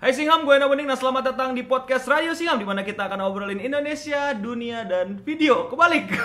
Hai Singham, gue Ena Bening dan selamat datang di podcast Radio Singham di mana kita akan obrolin Indonesia, dunia, dan video. Kebalik.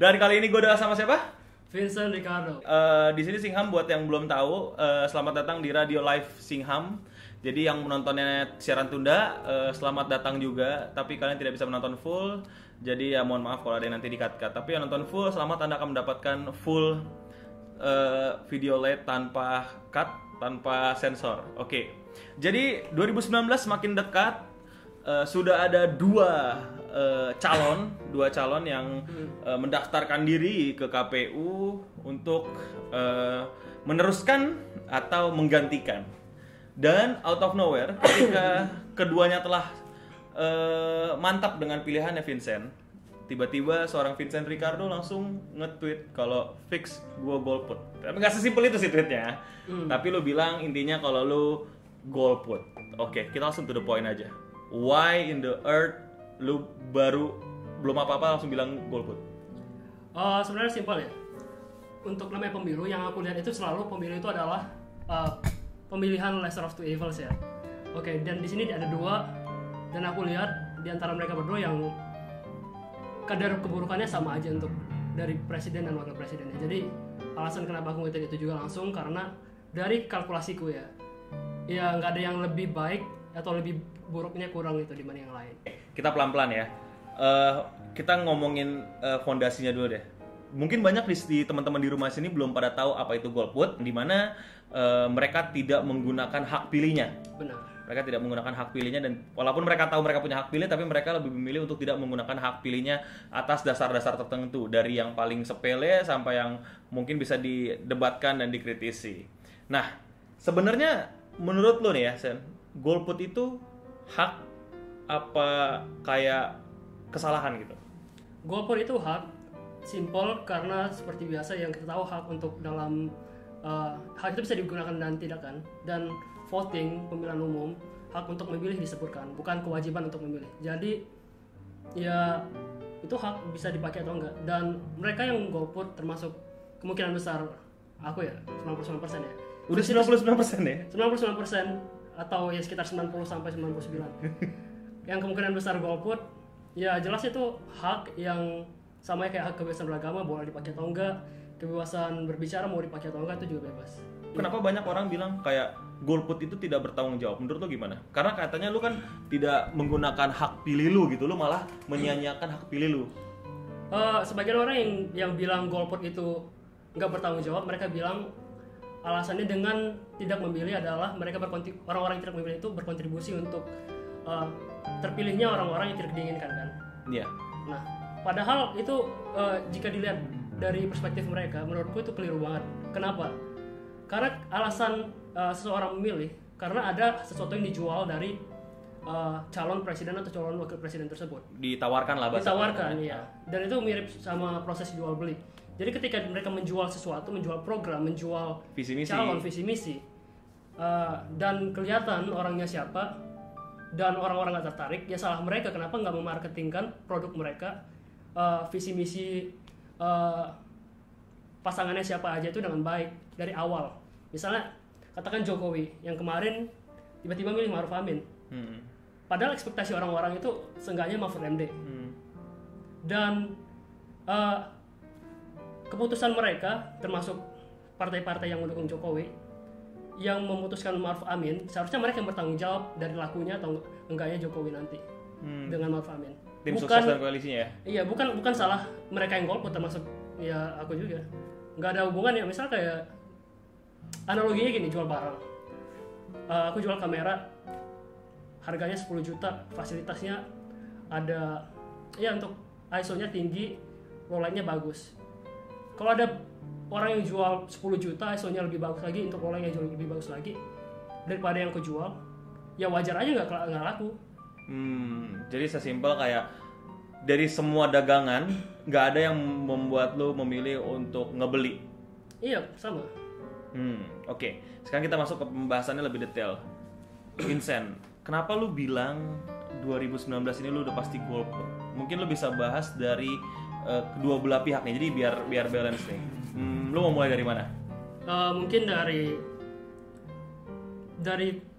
Dan kali ini gue udah sama siapa? Vincent Ricardo. Eh, di sini Singham buat yang belum tahu, eh, selamat datang di Radio Live Singham. Jadi yang menontonnya siaran tunda, eh, selamat datang juga. Tapi kalian tidak bisa menonton full. Jadi ya mohon maaf kalau ada yang nanti di-cut-cut. Tapi yang nonton full, selamat Anda akan mendapatkan full eh, video LED tanpa cut, tanpa sensor. Oke. Jadi 2019 semakin dekat. Eh, sudah ada dua calon, dua calon yang mendaftarkan diri ke KPU untuk meneruskan atau menggantikan. Dan out of nowhere, ketika keduanya telah eh, mantap dengan pilihannya Vincent, tiba-tiba seorang Vincent Ricardo langsung nge-tweet kalau fix gua golput. Tapi nggak sesimpel itu sih tweetnya. Tapi lu bilang intinya kalau lu golput. Oke, kita langsung to the point aja. Why in the earth lu baru belum apa-apa langsung bilang golput? Eh, sebenarnya simpel ya. Untuk namanya pemilu yang aku lihat itu selalu pemilu itu adalah eh, pemilihan lesser of two evils ya. Oke, dan di sini ada dua dan aku lihat di antara mereka berdua yang kadar keburukannya sama aja untuk dari presiden dan wakil presidennya. Jadi alasan kenapa aku ngetik itu juga langsung karena dari kalkulasiku ya, ya nggak ada yang lebih baik atau lebih buruknya kurang itu dibanding yang lain. Kita pelan-pelan ya. Eh, kita ngomongin eh, fondasinya dulu deh. Mungkin banyak di, di teman-teman di rumah sini belum pada tahu apa itu golput, di mana eh, mereka tidak menggunakan hak pilihnya. Benar. Mereka tidak menggunakan hak pilihnya dan walaupun mereka tahu mereka punya hak pilih, tapi mereka lebih memilih untuk tidak menggunakan hak pilihnya atas dasar-dasar tertentu dari yang paling sepele sampai yang mungkin bisa didebatkan dan dikritisi. Nah, sebenarnya menurut lo nih ya, Sen, golput itu hak apa kayak kesalahan gitu? Golput itu hak simple karena seperti biasa yang kita tahu hak untuk dalam uh, hak itu bisa digunakan dan tidak kan dan voting pemilihan umum hak untuk memilih disebutkan bukan kewajiban untuk memilih jadi ya itu hak bisa dipakai atau enggak dan mereka yang golput termasuk kemungkinan besar aku ya 99% ya Udah 99% ya? 99% atau ya sekitar 90 sampai 99. yang kemungkinan besar golput ya jelas itu hak yang sama kayak hak kebebasan beragama boleh dipakai atau enggak, kebebasan berbicara mau dipakai atau enggak itu juga bebas. Kenapa banyak orang bilang kayak golput itu tidak bertanggung jawab? Menurut lo gimana? Karena katanya lu kan tidak menggunakan hak pilih lu gitu, lu malah menyia-nyiakan hak pilih lu. Eh, sebagian orang yang yang bilang golput itu nggak bertanggung jawab, mereka bilang alasannya dengan tidak memilih adalah mereka orang-orang yang tidak memilih itu berkontribusi untuk eh, terpilihnya orang-orang yang tidak diinginkan kan. Iya. Nah, padahal itu eh, jika dilihat dari perspektif mereka, menurutku itu keliru banget. Kenapa? Karena alasan eh, seseorang memilih karena ada sesuatu yang dijual dari eh, calon presiden atau calon wakil presiden tersebut. Ditawarkan lah bahasa Ditawarkan, iya. Dan itu mirip sama proses jual beli. Jadi ketika mereka menjual sesuatu, menjual program, menjual Visi misi. calon visi misi, eh, dan kelihatan orangnya siapa, dan orang-orang nggak tertarik, ya salah mereka. Kenapa nggak memarketingkan produk mereka, eh, visi misi eh, pasangannya siapa aja itu dengan baik dari awal. Misalnya katakan Jokowi yang kemarin tiba-tiba milih Maruf Amin. Hmm. Padahal ekspektasi orang-orang itu seenggaknya Mahfud MD Hmm. dan eh, keputusan mereka termasuk partai-partai yang mendukung Jokowi yang memutuskan Maruf Amin seharusnya mereka yang bertanggung jawab dari lakunya atau enggaknya Jokowi nanti Hmm. dengan Maruf Amin Tim bukan sukses dan koalisinya ya. iya bukan bukan salah mereka yang golput termasuk ya aku juga. Nggak ada hubungan ya misal kayak analoginya gini jual barang. Eh, aku jual kamera harganya 10 juta fasilitasnya ada ya untuk ISO-nya tinggi low light-nya bagus. Kalau ada orang yang jual 10 juta ISO-nya lebih bagus lagi untuk low jauh lebih bagus lagi daripada yang aku jual ya wajar aja nggak nggak laku Hmm, jadi sesimpel kayak dari semua dagangan nggak ada yang membuat lu memilih untuk ngebeli. iya sama Hmm, oke. Sekarang kita masuk ke pembahasannya lebih detail. Vincent, kenapa lu bilang 2019 ini lu udah pasti golput. Mungkin lu bisa bahas dari eh, kedua belah pihak nih. Jadi biar biar balance nih. Hmm, lu mau mulai dari mana? Eh, mungkin dari dari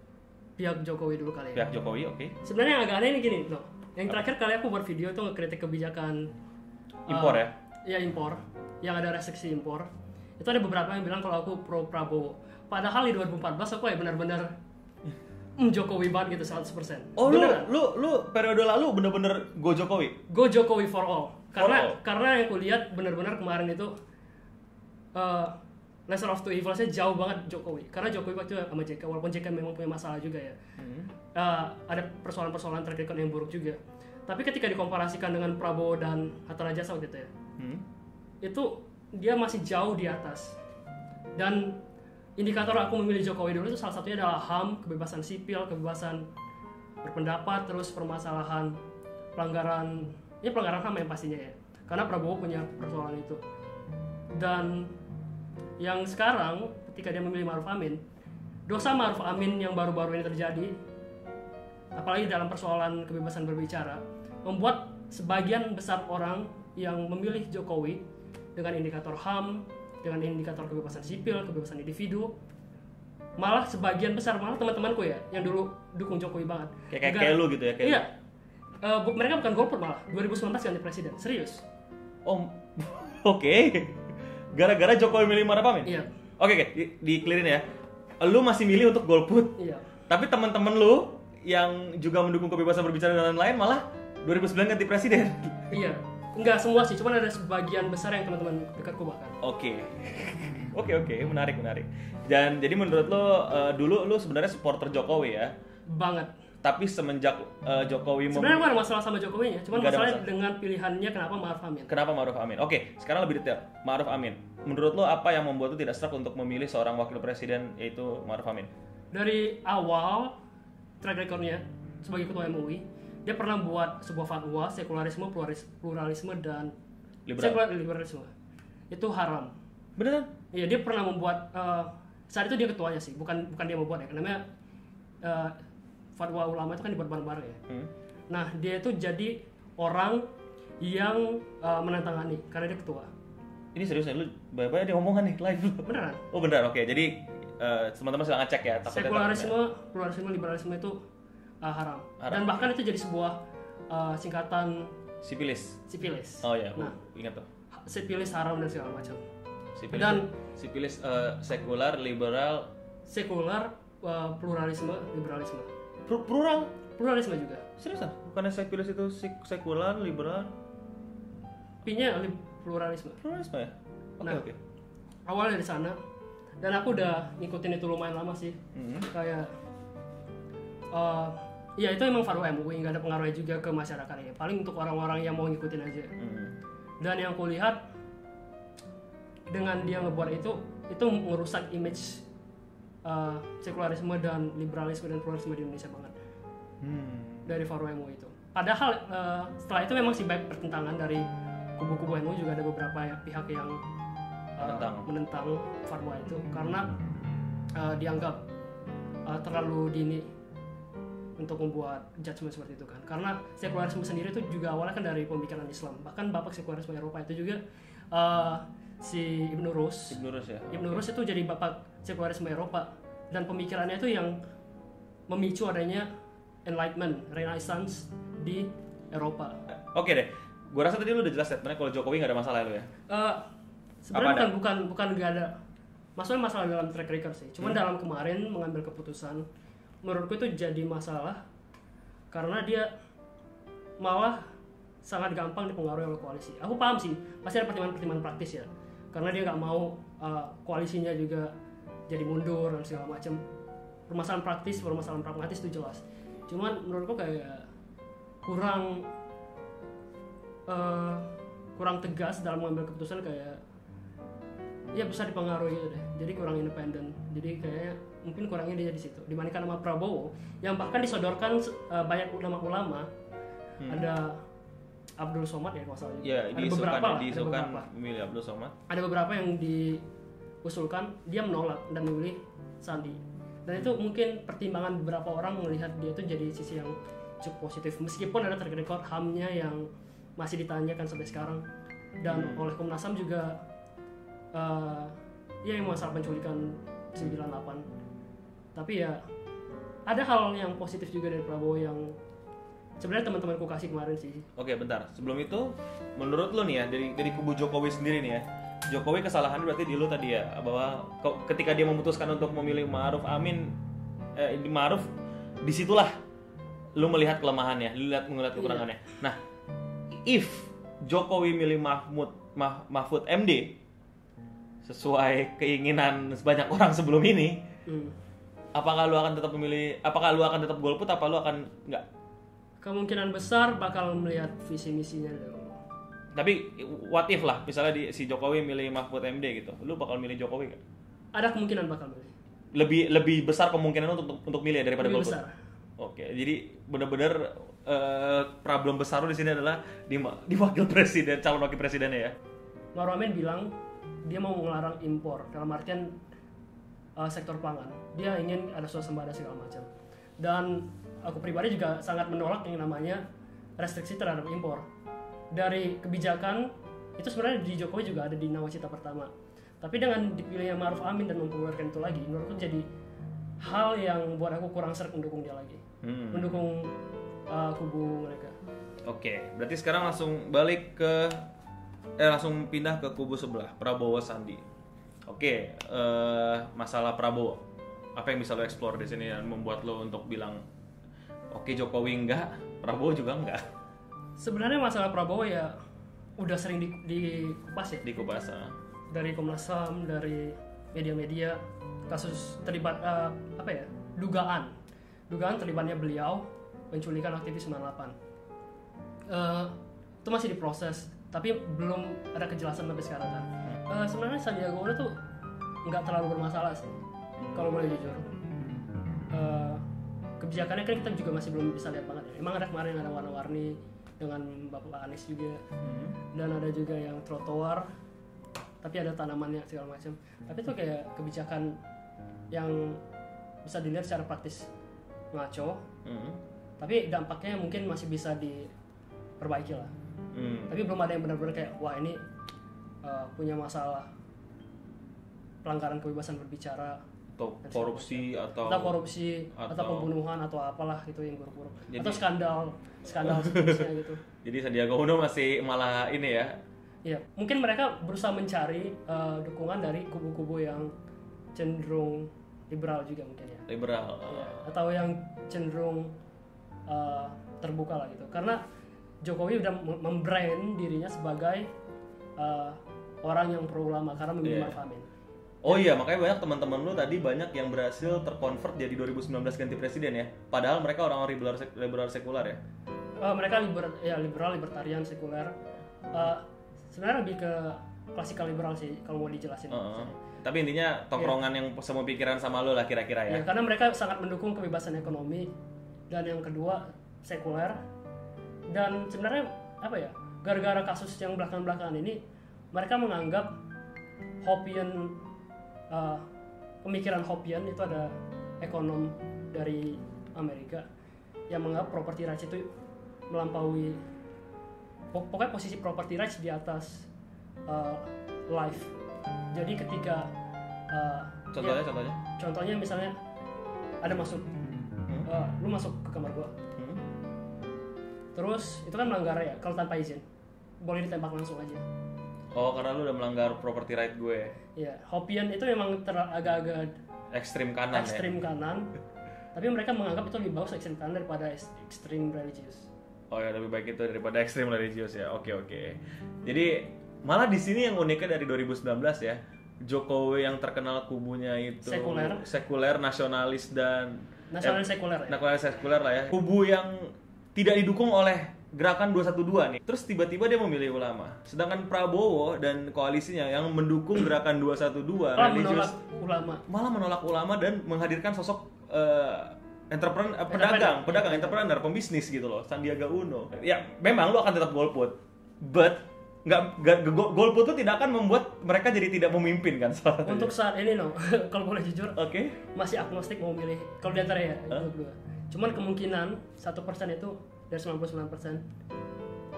pihak Jokowi dulu kali ya. Pihak Jokowi, oke. Sebenarnya yang agak aneh ini gini, loh. Yang terakhir kali aku buat video itu ngekritik kebijakan Impor eh, ya? Iya impor, yang ada restriksi impor. Itu ada beberapa yang bilang kalau aku pro Prabowo. Padahal di 2014 aku ya benar-benar mm, Jokowi banget gitu 100%. Oh, lu Beneran. lu lu periode lalu bener-bener go Jokowi. Go Jokowi for all. Karena all. karena yang kulihat benar-benar kemarin itu eh lesser of two evils-nya jauh banget Jokowi. Karena Jokowi waktu itu sama JK walaupun JK memang punya masalah juga ya. Eh, ada persoalan-persoalan record yang buruk juga. Tapi ketika dikomparasikan dengan Prabowo dan Hatta Rajasa waktu itu ya, Hmm. itu dia masih jauh di atas. Dan indikator aku memilih Jokowi dulu itu salah satunya adalah HAM, kebebasan sipil, kebebasan berpendapat, terus permasalahan pelanggaran, ya pelanggaran HAM yang pastinya ya. Karena Prabowo punya persoalan itu. Dan yang sekarang ketika dia memilih Maruf Amin, dosa Maruf Amin yang baru-baru ini terjadi, apalagi dalam persoalan kebebasan berbicara, membuat sebagian besar orang yang memilih Jokowi dengan indikator HAM, dengan indikator kebebasan sipil, kebebasan individu, malah sebagian besar malah teman-temanku ya yang dulu dukung Jokowi banget. Kayak kayak, kayak lu gitu ya kayak. Iya. Bu- mereka bukan golput malah 2019 ganti presiden serius Oh, oke. Gara-gara Jokowi milih Maruf Amin? iya Oke, oke, di, di-clearin ya. Lu masih milih untuk golput, iya tapi teman-teman lu yang juga mendukung kebebasan berbicara dan lain-lain malah 2009 ganti presiden. iya enggak semua sih cuman ada sebagian besar yang teman-teman dekatku bahkan Oke. Oke, oke, menarik, menarik. Dan jadi menurut lo eh, dulu lu sebenarnya supporter Jokowi ya. banget Tapi semenjak eh, Jokowi sebenarnya ada masalah sama Jokowinya cuman masalahnya masalah. dengan pilihannya kenapa Maruf Amin Kenapa Maruf Amin? Oke, sekarang lebih detail. Maruf Amin. Menurut lo apa yang membuat lo tidak serak untuk memilih seorang wakil presiden yaitu Maruf Amin? dari awal track recordnya sebagai ketua MUI dia pernah buat sebuah fatwa sekularisme pluralis- pluralisme dan Liberal. sekular liberalisme itu haram Beneran? Iya dia pernah membuat eh, saat itu dia ketuanya sih bukan bukan dia membuat ya namanya eh, fatwa ulama itu kan dibuat bareng-bareng ya Hmm. nah dia itu jadi orang yang eh, menantangani karena dia ketua Ini serius nih, lu banyak dia omongan nih live lu. beneran Oh beneran, oke. Jadi eh, teman-teman silahkan cek ya. sekularisme pluralisme liberalisme itu eh, haram. Haram. dan bahkan itu jadi sebuah eh, singkatan Sipilis. sipilis Oh ya, nah ingat tuh. sipilis haram dan segala macam Sipilis. Dan- sipilis eh, sekular, liberal, sekular eh, pluralisme liberalisme plural. pluralisme juga Seriusan? Bukannya sipilis itu sek- sekular, liberal, P-nya li- pluralisme pluralisme ya? Oke, Nah. oke. awalnya dari sana dan aku udah ngikutin itu lumayan lama sih Mhm. kayak eh ya itu emang fatwa MUI nggak ada pengaruhnya juga ke masyarakat ya paling untuk orang-orang yang mau ngikutin aja Mhm. dan yang kulihat dengan dia ngebuat itu itu merusak image uh, sekularisme dan liberalisme dan pluralisme di Indonesia banget Hmm. dari fatwa MUI itu padahal uh, setelah itu memang sih baik pertentangan dari kubu-kubu MUI juga ada beberapa ya- pihak yang uh, Menentang. menentang fatwa itu karena uh, dianggap uh, terlalu dini untuk membuat judgement seperti itu kan karena sekularisme sendiri itu juga awalnya kan dari pemikiran Islam bahkan bapak sekularisme Eropa itu juga uh, si Ibn Rus Ibnu Rus ya? Ibn Rus itu jadi bapak sekularisme Eropa. Dan pemikirannya itu yang memicu adanya enlightenment renaissance di Eropa. Oke deh, gua rasa tadi lu udah jelas statementnya kalau Jokowi nggak ada masalah ya lu ya. Eh, sebenarnya bukan bukan bukan nggak ada. Masalah masalah dalam track record sih. Cuman Hmm. dalam kemarin mengambil keputusan menurutku itu jadi masalah karena dia malah sangat gampang dipengaruhi oleh koalisi. Aku paham sih pasti ada pertimbangan-pertimbangan praktis ya. Karena dia nggak mau eh, koalisinya juga jadi mundur dan segala macam. Permasalahan praktis permasalahan pragmatis itu jelas. Cuman menurutku kayak kurang eh, kurang tegas dalam mengambil keputusan kayak ya bisa dipengaruhi gitu deh. Jadi kurang independen. Jadi kayaknya mungkin kurangnya dia di situ. Dibandingkan sama Prabowo yang bahkan disodorkan eh, banyak ulama-ulama. Hmm. ada Abdul Somad ya kalau salah. Ya, ada diisukan, beberapa lah, ada beberapa memilih Abdul Somad. ada beberapa yang diusulkan dia menolak dan memilih Sandi dan itu mungkin pertimbangan beberapa orang melihat dia itu jadi sisi yang cukup positif meskipun ada track record HAM-nya yang masih ditanyakan sampai sekarang dan oleh Komnas HAM juga eh, ya yang masalah penculikan 98 tapi ya ada hal yang positif juga dari Prabowo yang sebenarnya teman-temanku kasih kemarin sih Oke, bentar. Sebelum itu, menurut lu nih ya dari dari kubu Jokowi sendiri nih ya. Jokowi kesalahan berarti di lu tadi ya bahwa ke- ketika dia memutuskan untuk memilih Ma'ruf Amin eh di Ma'ruf di situlah lu melihat kelemahannya, lu lihat melihat kekurangannya. Nah, if Jokowi milih Mahmud Mah- Mahfud MD sesuai keinginan sebanyak orang sebelum ini, Hmm. apakah lu akan tetap memilih apakah lu akan tetap golput apa lu akan enggak? kemungkinan besar bakal melihat visi misinya dulu Tapi what if lah, misalnya di, si Jokowi milih Mahfud MD gitu, lu bakal milih Jokowi gak? ada kemungkinan bakal milih Lebih lebih besar kemungkinan untuk untuk milih daripada lebih golput. besar Oke, jadi bener-bener eh, problem besar lu di sini adalah di, di wakil presiden, calon wakil presidennya ya. Maruf Amin bilang dia mau melarang impor dalam artian uh, sektor pangan. Dia ingin ada swasembada segala macam. Dan aku pribadi juga sangat menolak yang namanya restriksi terhadap impor. Dari kebijakan itu sebenarnya di Jokowi juga ada di nawacita pertama. Tapi dengan dipilihnya Maruf Amin dan mempopulerkan itu lagi, menurutku jadi hal yang buat aku kurang seret mendukung dia lagi. Hmm. Mendukung uh, kubu mereka. Oke, berarti sekarang langsung balik ke eh langsung pindah ke kubu sebelah Prabowo Sandi. Oke, eh, masalah Prabowo. Apa yang bisa lo explore di sini dan membuat lo untuk bilang oke Jokowi enggak, Prabowo juga enggak Sebenarnya masalah Prabowo ya udah sering di, dikupas ya. di Kubasa. dari Komnas HAM, dari media-media kasus terlibat eh, apa ya dugaan dugaan terlibatnya beliau penculikan aktivis 98 Eh, itu masih diproses tapi belum ada kejelasan sampai sekarang kan Eh, sebenarnya Sandiaga Uno tuh nggak terlalu bermasalah sih kalau boleh jujur Eh, kebijakannya kan kita juga masih belum bisa lihat banget ya. emang ada kemarin ada warna-warni dengan Bapak Anies juga. Dan ada juga yang trotoar tapi ada tanamannya segala macam. Tapi itu kayak kebijakan yang bisa dilihat secara praktis. Ngaco. Hmm. tapi dampaknya mungkin masih bisa diperbaiki lah. Hmm. tapi belum ada yang benar-benar kayak wah ini uh, punya masalah pelanggaran kebebasan berbicara. Atau korupsi atau atau korupsi atau, atau- pembunuhan atau apalah gitu yang buruk-buruk. Atau skandal skandal gitu Jadi Sandiaga Uno masih malah ini ya. Iya, mungkin mereka berusaha mencari uh, dukungan dari kubu-kubu yang cenderung liberal juga mungkin ya. liberal. Iya, Atau yang cenderung uh, terbuka lah gitu. Karena Jokowi udah mem- membrand dirinya sebagai uh, orang yang pro ulama karena memilih Iya. Maruf Amin. Oh iya, makanya banyak teman-teman lu tadi banyak yang berhasil terkonvert jadi 2019 ganti presiden ya. Padahal mereka orang-orang liberal, sek- liberal sekular ya. Uh, mereka liber, ya liberal, libertarian, sekuler. Uh, sebenarnya lebih ke klasikal liberal sih kalau mau dijelasin. Heeh. Tapi intinya tongkrongan yang semua pikiran sama lu lah kira-kira ya. Ya, karena mereka sangat mendukung kebebasan ekonomi dan yang kedua sekuler dan sebenarnya apa ya gara-gara kasus yang belakangan-belakangan ini mereka menganggap Hopian uh, pemikiran Hopian itu ada ekonom dari Amerika yang menganggap property rights itu melampaui pok- pokoknya posisi property rights di atas uh, life. Jadi ketika uh, Contohnya, ya, contohnya. contohnya misalnya ada masuk uh, lu masuk ke kamar gua. Hmm. terus itu kan melanggar ya kalau tanpa izin. Boleh ditembak langsung aja Oh, karena lu udah melanggar property right gue. ya Hopian itu memang agak-agak Ekstrim kanan ya. ekstrim kanan tapi mereka menganggap itu lebih bagus ekstrim kanan daripada ekstrim religius Oh ya, lebih baik itu daripada ekstrim religius ya. Oke, oke. Jadi malah di sini yang uniknya dari 2019 ya. Jokowi yang terkenal kubunya itu Sekuler. sekuler, nasionalis dan nasionalis sekuler ya nasionalis sekuler lah ya. Kubu yang tidak didukung oleh gerakan 212 nih. Terus tiba-tiba dia memilih ulama. Sedangkan Prabowo dan koalisinya yang mendukung gerakan 212 malah religius menolak ulama malah menolak ulama dan menghadirkan sosok eh, entrepreneur, eh, pedagang, pedagang, entrepreneur, pembisnis gitu loh, Sandiaga Uno. Ya, memang lu akan tetap golput, but nggak nggak go- golput itu tidak akan membuat mereka jadi tidak memimpin kan salah untuk saat ini no kalau boleh jujur Oke. masih agnostik mau milih kalau di antara ya dua cuman kemungkinan satu persen itu dari 99 persen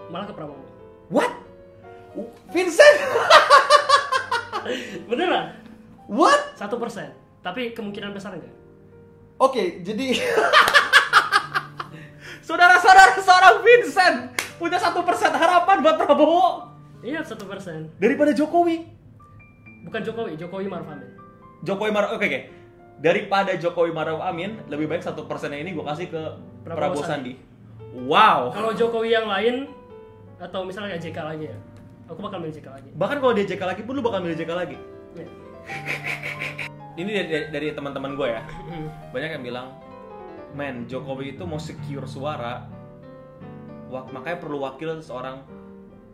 malah ke Prabowo What? Vincent? beneran What? satu persen tapi kemungkinan besar enggak Oke, jadi saudara-saudara seorang Vincent punya satu persen harapan buat Prabowo iya satu persen daripada Jokowi. bukan Jokowi Jokowi Maruf Amin Jokowi Maruf, oke oke. Daripada Jokowi Maruf Amin, lebih baik satu persennya ini gue kasih ke Prabowo Prabowo Sandi. Wow. kalau Jokowi yang lain atau misalnya kayak JK lagi ya aku bakal milih JK lagi Bahkan kalau dia JK lagi pun lu bakal milih JK lagi. Ya. Ini dari, dari, dari teman-teman gue ya. Banyak yang bilang, men Jokowi itu mau secure suara, wak- makanya perlu wakil seorang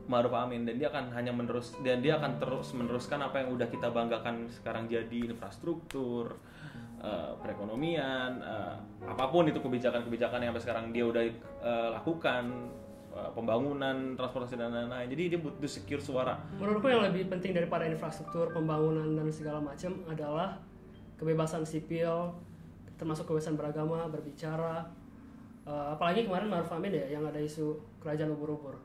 Maruf Amin dan dia akan hanya menerus dan dia akan terus meneruskan apa yang udah kita banggakan sekarang jadi infrastruktur, eh, perekonomian, eh, apa pun itu kebijakan-kebijakan yang sampai sekarang dia udah eh, lakukan, pembangunan, transportasi dan lain-lain. Jadi dia butuh secure suara. Menurutku yang lebih penting daripada infrastruktur, pembangunan dan segala macam adalah kebebasan sipil, termasuk kebebasan beragama, berbicara. Eh, apalagi kemarin Maruf Amin ya yang ada isu kerajaan ubur-ubur.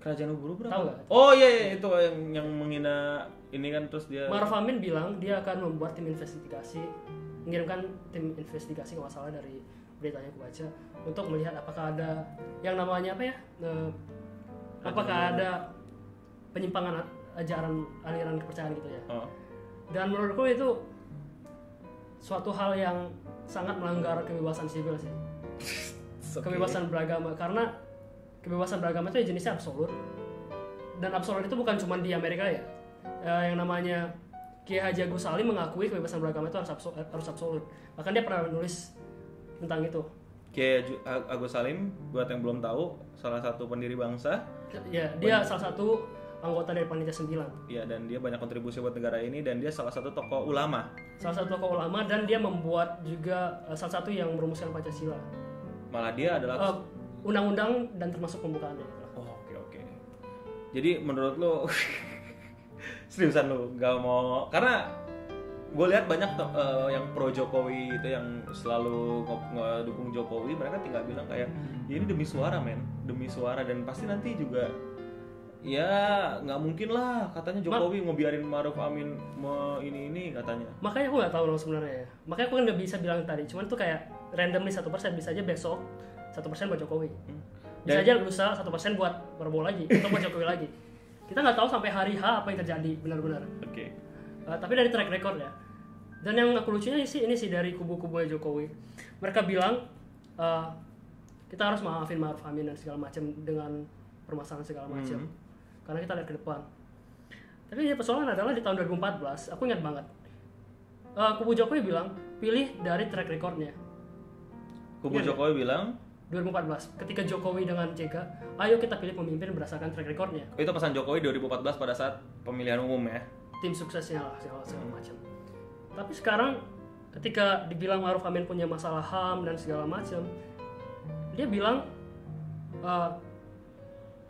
Kerajaan ubur berapa? Tahu nggak? Oh iya, iya itu yang yang menghina ini kan terus dia Maruf Amin bilang dia akan membuat tim investigasi, mengirimkan tim investigasi kalau salah dari beritanya aku baca untuk melihat apakah ada yang namanya apa ya, eh, apakah ada penyimpangan ajaran aliran kepercayaan gitu ya. Oh. Dan menurutku itu suatu hal yang sangat melanggar kebebasan sipil sih. Oke. Kebebasan beragama karena kebebasan beragama itu ya jenisnya absolut. Dan absolut itu bukan cuma di Amerika ya. Eh, yang namanya Kiai Haji Agus Salim mengakui kebebasan beragama itu harus absolut, harus absolut. Bahkan dia pernah menulis tentang itu. A- Agus Salim, buat yang belum tahu, salah satu pendiri bangsa, Ya, dia salah satu anggota dari panitia 9. ya dan dia banyak kontribusi buat negara ini dan dia salah satu tokoh ulama. Salah satu tokoh ulama dan dia membuat juga eh, salah satu yang merumuskan Pancasila. Malah dia adalah Eh, undang-undang dan termasuk pembukaannya. Oh, oke oke. Jadi menurut lo seriusan lo gak mau karena gue lihat banyak eh, yang pro Jokowi itu yang selalu ngedukung Jokowi mereka tinggal bilang kayak "Ya ini demi suara men demi suara dan pasti nanti juga ya nggak mungkin lah katanya Jokowi ngebiarin Maruf Amin me ini ini katanya Makanya aku nggak tahu loh sebenarnya ya. Makanya aku kan nggak bisa bilang tadi. Cuman tuh kayak randomly satu persen bisa aja besok satu persen buat Jokowi. Bisa Dan- aja lusa satu persen buat Prabowo lagi atau buat Jokowi lagi. Kita nggak tahu sampai hari H apa yang terjadi benar-benar. oke Uh, tapi dari track record ya. Dan yang aku lucunya sih ini sih dari kubu-kubu Jokowi. Mereka bilang uh, kita harus maafin Maruf Amin dan segala macam dengan permasalahan segala macam. Karena kita lihat ke depan. Tapi ya persoalan adalah di tahun 2014, aku ingat banget. Uh, kubu Jokowi bilang pilih dari track recordnya. kubu Iya, Jokowi bilang 2014, ketika Jokowi dengan JK, ayo kita pilih pemimpin berdasarkan track recordnya. itu pesan Jokowi 2014 pada saat pemilihan umum ya tim suksesnya lah segala, segala macam. Tapi sekarang ketika dibilang Maruf Amin punya masalah HAM dan segala macam, dia bilang eh,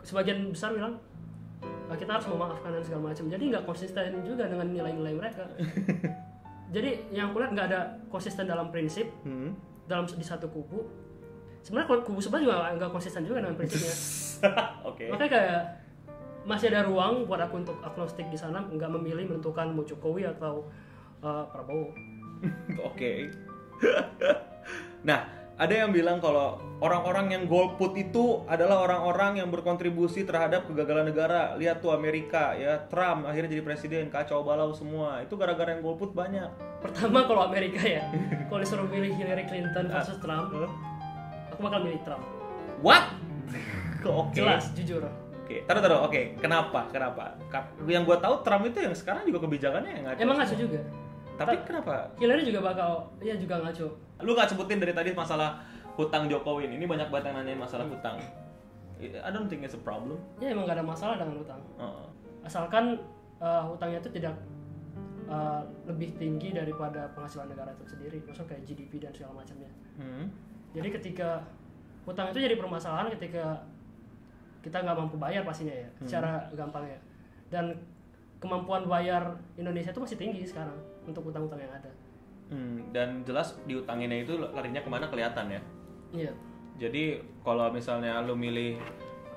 sebagian besar bilang "Eh, kita harus memaafkan dan segala macam. Jadi nggak konsisten juga dengan nilai-nilai mereka. Jadi yang aku lihat nggak ada konsisten dalam prinsip Hmm. dalam di satu kubu. Sebenarnya kubu sebelah juga nggak konsisten juga dengan prinsipnya. oke Makanya kayak masih ada ruang buat aku untuk agnostik di sana nggak memilih menentukan mau Jokowi atau uh, Prabowo. Oke. nah, ada yang bilang kalau orang-orang yang golput itu adalah orang-orang yang berkontribusi terhadap kegagalan negara. Lihat tuh Amerika ya, Trump akhirnya jadi presiden, kacau balau semua. Itu gara-gara yang golput banyak. Pertama kalau Amerika ya, kalau disuruh pilih Hillary Clinton versus Trump, aku bakal milih Trump. What? Oke. Jelas, jujur. Oke, taruh taruh. Oke, kenapa? Kenapa? Ka- Yang gue tahu Trump itu yang sekarang juga kebijakannya yang ngaco. Emang ngaco juga. Tapi kenapa? Hillary juga bakal, ya juga ngaco. Lu nggak sebutin dari tadi masalah hutang Jokowi ini. Ini banyak banget yang nanyain masalah hutang. I don't think it's a problem. Ya emang gak ada masalah dengan hutang. Heeh. Asalkan uh, hutangnya itu tidak uh, lebih tinggi daripada penghasilan negara itu sendiri, maksudnya kayak GDP dan segala macamnya. Hmm. Jadi ketika hutang itu jadi permasalahan ketika kita nggak mampu bayar pastinya ya, secara gampang ya. Dan kemampuan bayar Indonesia itu masih tinggi sekarang untuk hutang-hutang yang ada. Hmm, dan jelas diutanginnya itu larinya ke mana kelihatan ya. Iya. Jadi kalau misalnya lu milih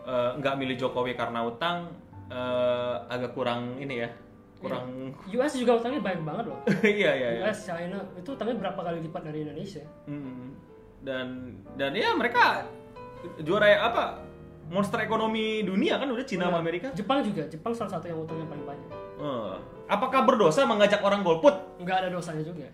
eh, nggak milih Jokowi karena utang eh, agak kurang ini ya, kurang US juga utangnya baik banget loh. iya iya iya. US, China itu utangnya berapa kali lipat dari Indonesia? Hmm. Dan dan ya mereka juara ya apa monster ekonomi dunia kan udah Cina sama Amerika. Jepang juga, Jepang salah satu yang utangnya paling banyak. Eh, apakah berdosa mengajak orang golput? Nggak ada dosanya juga.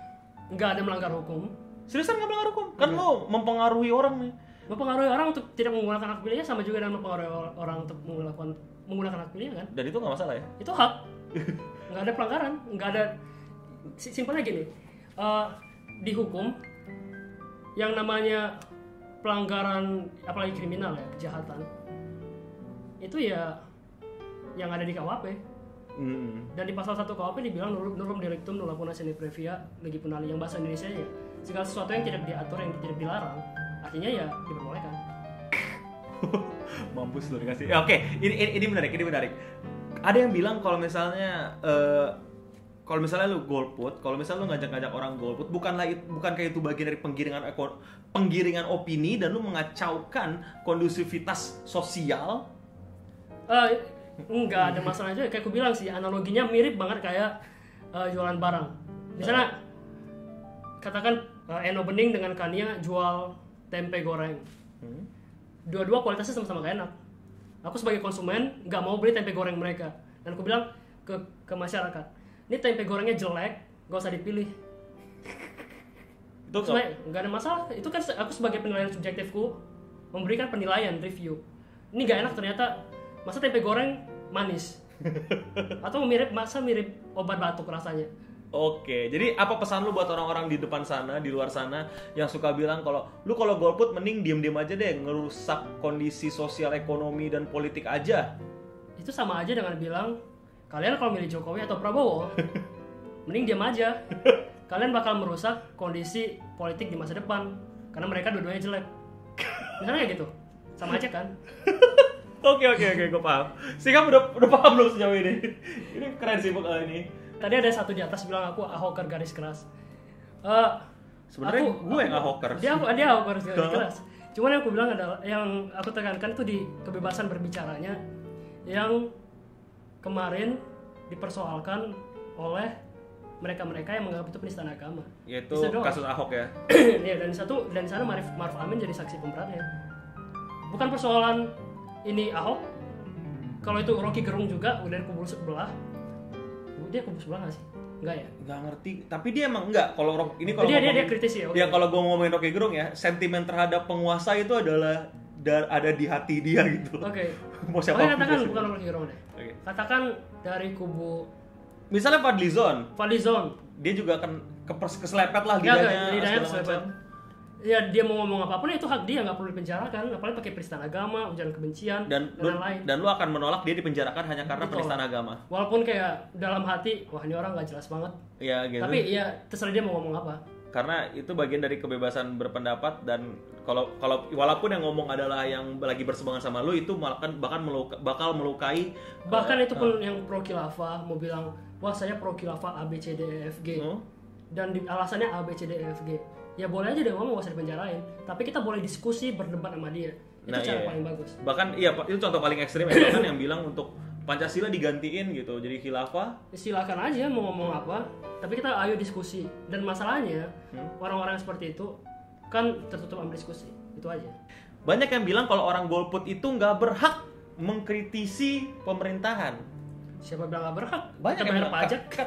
Nggak ada melanggar hukum. Seriusan nggak melanggar hukum? Kan lo mempengaruhi orang nih. Mempengaruhi orang untuk tidak menggunakan hak pilihnya sama juga dengan mempengaruhi or- orang untuk melakukan menggunakan hak pilihnya kan? Dan itu nggak masalah ya? Itu hak. nggak ada pelanggaran, nggak ada. si- Simpelnya gini, eh, di hukum yang namanya pelanggaran apalagi kriminal ya kejahatan itu ya yang ada di KUHP Hmm. dan di pasal 1 KUHP dibilang nurum, nurum delictum nulla puna sine previa legi punali yang bahasa Indonesia ya segala sesuatu yang tidak diatur yang tidak dilarang artinya ya diperbolehkan Mampus lu dikasih. Ya, Oke, ini, ini ini menarik, ini menarik. Ada yang bilang kalau misalnya eh, kalau misalnya lu golput, kalau misalnya lu ngajak-ngajak orang golput, bukanlah it- bukan kayak itu bagian dari penggiringan eko- penggiringan opini dan lu mengacaukan kondusivitas sosial. Eh, nggak ada masalah juga. Kayak aku bilang sih analoginya mirip banget kayak eh, jualan barang. Misalnya katakan eh, Eno Bening dengan Kania jual tempe goreng. Hmm. dua-dua kualitasnya sama-sama gak enak. Aku sebagai konsumen nggak mau beli tempe goreng mereka. Dan aku bilang ke ke masyarakat ini tempe gorengnya jelek gak usah dipilih. Itu Sebenarnya nggak ada masalah. Itu kan aku sebagai penilaian subjektifku memberikan penilaian review. Ini gak enak ternyata. Masa tempe goreng manis? Atau mirip masa mirip obat batuk rasanya? Oke, jadi apa pesan lu buat orang-orang di depan sana, di luar sana yang suka bilang kalau lu kalau golput mending diem-diem aja deh, ngerusak kondisi sosial ekonomi dan politik aja. itu sama aja dengan bilang kalian kalau milih Jokowi atau Prabowo mending diam aja kalian bakal merusak kondisi politik di masa depan karena mereka dua-duanya jelek misalnya kayak gitu sama aja kan Oke oke oke, gue paham. Sih kamu udah udah paham belum sejauh ini? Ini keren sih uh, ini. tadi ada satu di atas bilang aku ahoker garis keras Eh, Sebenarnya aku- gue yang ahoker. dia dia ahoker garis keras cuman yang aku bilang adalah yang aku tekankan itu di kebebasan berbicaranya yang kemarin dipersoalkan oleh mereka-mereka yang menganggap itu penistaan agama Yaitu kasus Ahok ya. Iya dan di satu dan di sana Marif Maruf Amin jadi saksi pemberatnya. Bukan persoalan ini Ahok. Kalau itu Rocky Gerung juga udah dari kubu sebelah. Dia kubu sebelah nggak sih? Enggak ya? Nggak ngerti. Tapi dia emang enggak. Kalau Rock- ini kalau dia, dia dia kritis ya. oke. Ya kalau gue ngomongin Rocky Gerung ya, sentimen terhadap penguasa itu adalah da- ada di hati dia gitu. Oke. Mau siapa Oke katakan bukan Rocky Gerung deh. Katakan dari kubu Misalnya Fadlizon, Fadlizon. dia juga kan kepers keselepet lah Ya, lidahnya, keselepet. Ya dia mau ngomong apa pun itu hak dia nggak perlu dipenjarakan, apalagi pakai penistaan agama, ujaran kebencian dan dan lu, lain-lain. dan lu akan menolak dia dipenjarakan hanya karena Betul. penistaan agama. Walaupun kayak dalam hati, wah ini orang nggak jelas banget. Ya gitu. Tapi ya terserah dia mau ngomong apa. Karena itu bagian dari kebebasan berpendapat dan kalau kalau walaupun yang ngomong adalah yang lagi berseberangan sama lu itu malah kan bahkan meluka, bakal melukai Bahkan eh, itu pun yang pro khilafah mau bilang, wah saya pro khilafah A B C D E F G Hmm? dan di, alasannya A B C D E F G. Ya boleh aja dia ngomong nggak usah dipenjarain, tapi kita boleh diskusi berdebat sama dia. Itu Nah, cara iya. paling bagus. bahkan iya itu contoh paling ekstrim ya bahkan yang bilang untuk Pancasila digantiin gitu jadi khilafah Silakan aja mau ngomong apa, tapi kita ayo diskusi. Dan masalahnya Hmm. orang-orang seperti itu kan tertutup sama diskusi. Itu aja. banyak yang bilang kalau orang golput itu nggak berhak mengkritisi pemerintahan Siapa bilang nggak berhak? banyak kita yang bayar bilang, pajak. kan,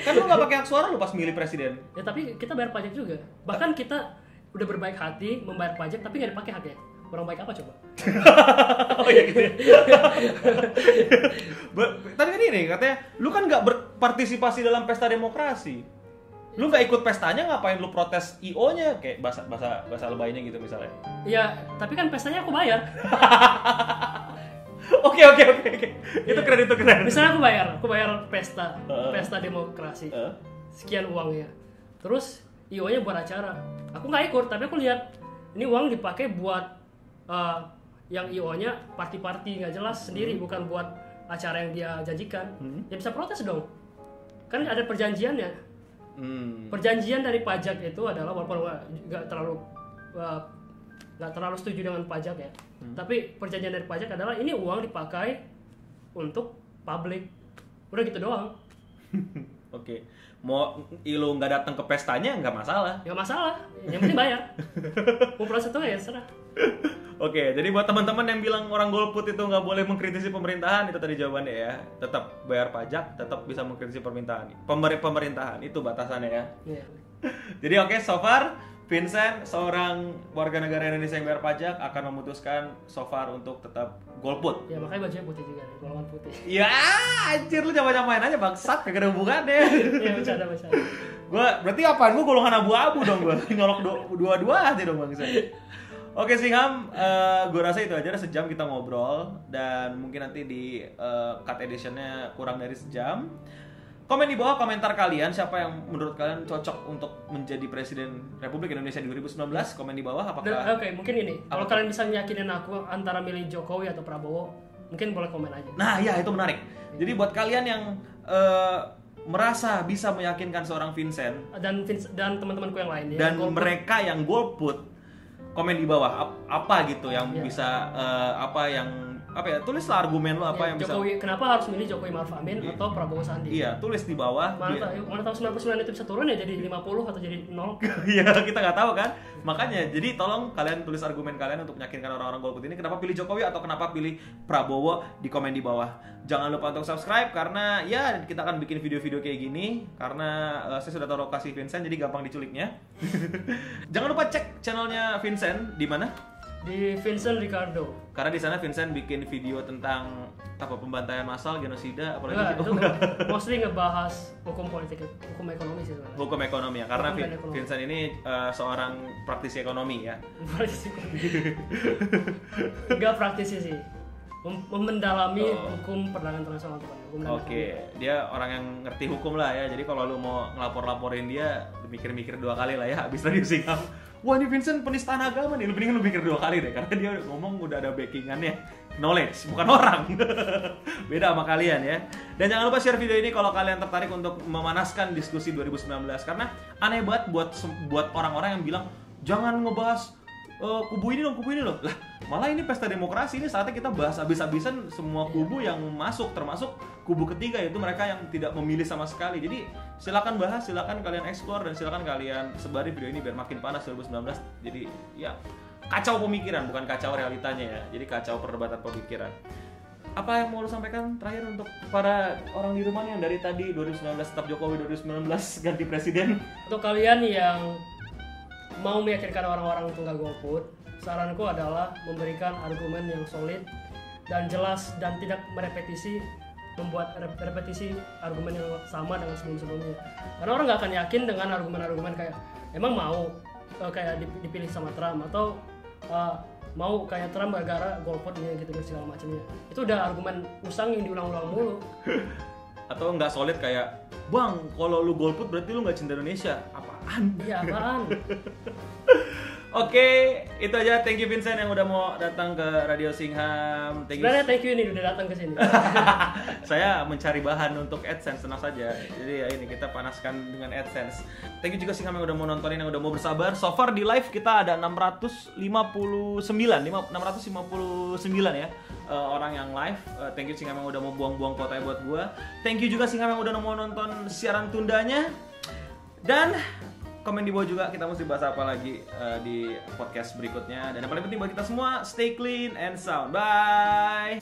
kan lu nggak pakai hak suara lu pas milih presiden Ya tapi kita bayar pajak juga. Bahkan kita udah berbaik hati membayar pajak tapi nggak dipakai haknya. Orang baik apa coba? oh iya gitu ya. Tadi kan ini katanya, lu kan nggak berpartisipasi dalam pesta demokrasi. Lu nggak ikut pestanya, ngapain lu protes IO-nya? Kayak bahasa bahasa bahasa lebaynya gitu misalnya. Ya, tapi kan pestanya aku bayar. Oke oke oke oke. Itu keren itu keren. Misalnya aku bayar, aku bayar pesta, Heeh. pesta demokrasi. Eh, Sekian uangnya. Terus IO-nya buat acara. Aku nggak ikut, tapi aku lihat ini uang dipakai buat eh, yang IO-nya party-party nggak jelas sendiri, bukan buat acara yang dia janjikan. Hmm. Ya bisa protes dong. Kan ada perjanjiannya. hmm. Perjanjian dari pajak itu adalah walaupun nggak terlalu uh, nggak terlalu setuju dengan pajak ya. Hmm. Tapi perjanjian dari pajak adalah ini uang dipakai untuk publik. Udah gitu doang. Oke. Mau lu nggak datang ke pestanya nggak masalah. Nggak masalah. Yang penting bayar. Mau proses itu ya serah. Oke, jadi buat teman-teman yang bilang orang golput itu nggak boleh mengkritisi pemerintahan, itu tadi jawabannya ya. Tetap bayar pajak, tetap bisa mengkritisi pemerintahan. Pemer pemerintahan itu batasannya ya. Iya. Jadi oke, so far Vincent seorang warga negara Indonesia yang bayar pajak akan memutuskan so far untuk tetap golput. Ya makanya bajunya putih juga nih, golongan putih. Ya, anjir lu coba main aja bangsat, kagak ada hubungannya. Iya bercanda bercanda. Gua berarti apaan? Gua golongan abu-abu dong gua. Nyolok du- dua-dua aja dong bangsa. Oke Singham, eh gue rasa itu aja sejam kita ngobrol dan mungkin nanti di eh, cut editionnya kurang dari sejam. Komen di bawah komentar kalian siapa yang menurut kalian cocok untuk menjadi presiden Republik Indonesia 2019. Komen di bawah apakah Oke, mungkin ini. Kalau kalian bisa meyakinkan aku antara milih Jokowi atau Prabowo, mungkin boleh komen aja. Nah, ya itu menarik. Jadi buat kalian yang eh, merasa bisa meyakinkan seorang Vincent Dan Vince- dan teman-temanku yang lain ya. dan golput. mereka yang golput komen di bawah ap- apa gitu yang Iya. bisa eh, apa yang apa ya tulislah argumen lo apa Ya, yang bisa Jokowi, kenapa harus milih Jokowi Maruf Amin atau Prabowo Sandi? iya tulis di bawah Mana Iya. tahu, mana tahu 99 itu bisa turun ya jadi 50 atau jadi 0. Iya kita nggak tahu kan makanya jadi tolong kalian tulis argumen kalian untuk meyakinkan orang-orang golput ini kenapa pilih Jokowi atau kenapa pilih Prabowo di komen di bawah jangan lupa untuk subscribe karena ya kita akan bikin video-video kayak gini karena eh, saya sudah tahu lokasi Vincent jadi gampang diculiknya jangan lupa cek channelnya Vincent di mana Di Vincent Ricardo. Karena di sana Vincent bikin video tentang apa pembantaian massal, genosida, apalagi itu oh, enggak. mostly ngebahas hukum politik, hukum ekonomi sih sebenarnya. hukum ekonomi ya. Karena Hukum ekonomi. Vincent ini eh, seorang praktisi ekonomi ya. Praktisi. Enggak praktisi sih. Mem- mendalami Oh. hukum perdagangan internasional hukum dan Oke, dia orang yang ngerti hukum lah ya. Jadi kalau lu mau ngelapor-laporin dia, mikir-mikir dua kali lah ya. Habis tadi singap. Wah ini Vincent penistaan agama nih. Lu mendingan lu mikir dua kali deh. Karena dia ngomong udah ada backingannya. Knowledge, bukan orang. Beda sama kalian ya. Dan jangan lupa share video ini kalau kalian tertarik untuk memanaskan diskusi 2019. Karena aneh banget buat buat orang-orang yang bilang jangan ngebahas eh, kubu ini dong, kubu ini loh. Lah, malah ini pesta demokrasi ini saatnya kita bahas habis-habisan semua kubu yang masuk termasuk kubu ketiga yaitu mereka yang tidak memilih sama sekali. Jadi silakan bahas, silakan kalian explore dan silakan kalian sebarin video ini biar makin panas 2019. Jadi ya kacau pemikiran bukan kacau realitanya ya. Jadi kacau perdebatan pemikiran. Apa yang mau lu sampaikan terakhir untuk para orang di rumah yang dari tadi 2019 tetap Jokowi 2019 ganti presiden? Untuk kalian yang mau meyakinkan orang-orang untuk nggak golput, saranku adalah memberikan argumen yang solid dan jelas dan tidak merepetisi membuat rep- repetisi argumen yang sama dengan sebelum-sebelumnya. Karena orang nggak akan yakin dengan argumen-argumen kayak emang mau eh, kayak dip- dipilih sama Trump atau eh, mau kayak Trump gara-gara golput gitu gitu segala macamnya. Itu udah argumen usang yang diulang-ulang mulu. Atau nggak solid kayak Bang, kalau lu golput berarti lu nggak cinta Indonesia. Apaan? Iya apaan? Oke, itu aja. Thank you Vincent yang udah mau datang ke Radio Singham. Thank you. Sebenarnya thank you ini udah datang ke sini. Saya mencari bahan untuk AdSense tenang saja. Jadi ya ini kita panaskan dengan AdSense. Thank you juga Singham yang udah mau nontonin, yang udah mau bersabar. So far di live kita ada 659, lima- 659 ya eh, orang yang live. Eh, thank you Singham yang udah mau buang-buang kuotanya buat gua. Thank you juga Singham yang udah mau nonton siaran tundanya. Dan komen di bawah juga kita mesti bahas apa lagi eh, di podcast berikutnya. Dan yang paling penting buat kita semua, stay clean and sound. Bye.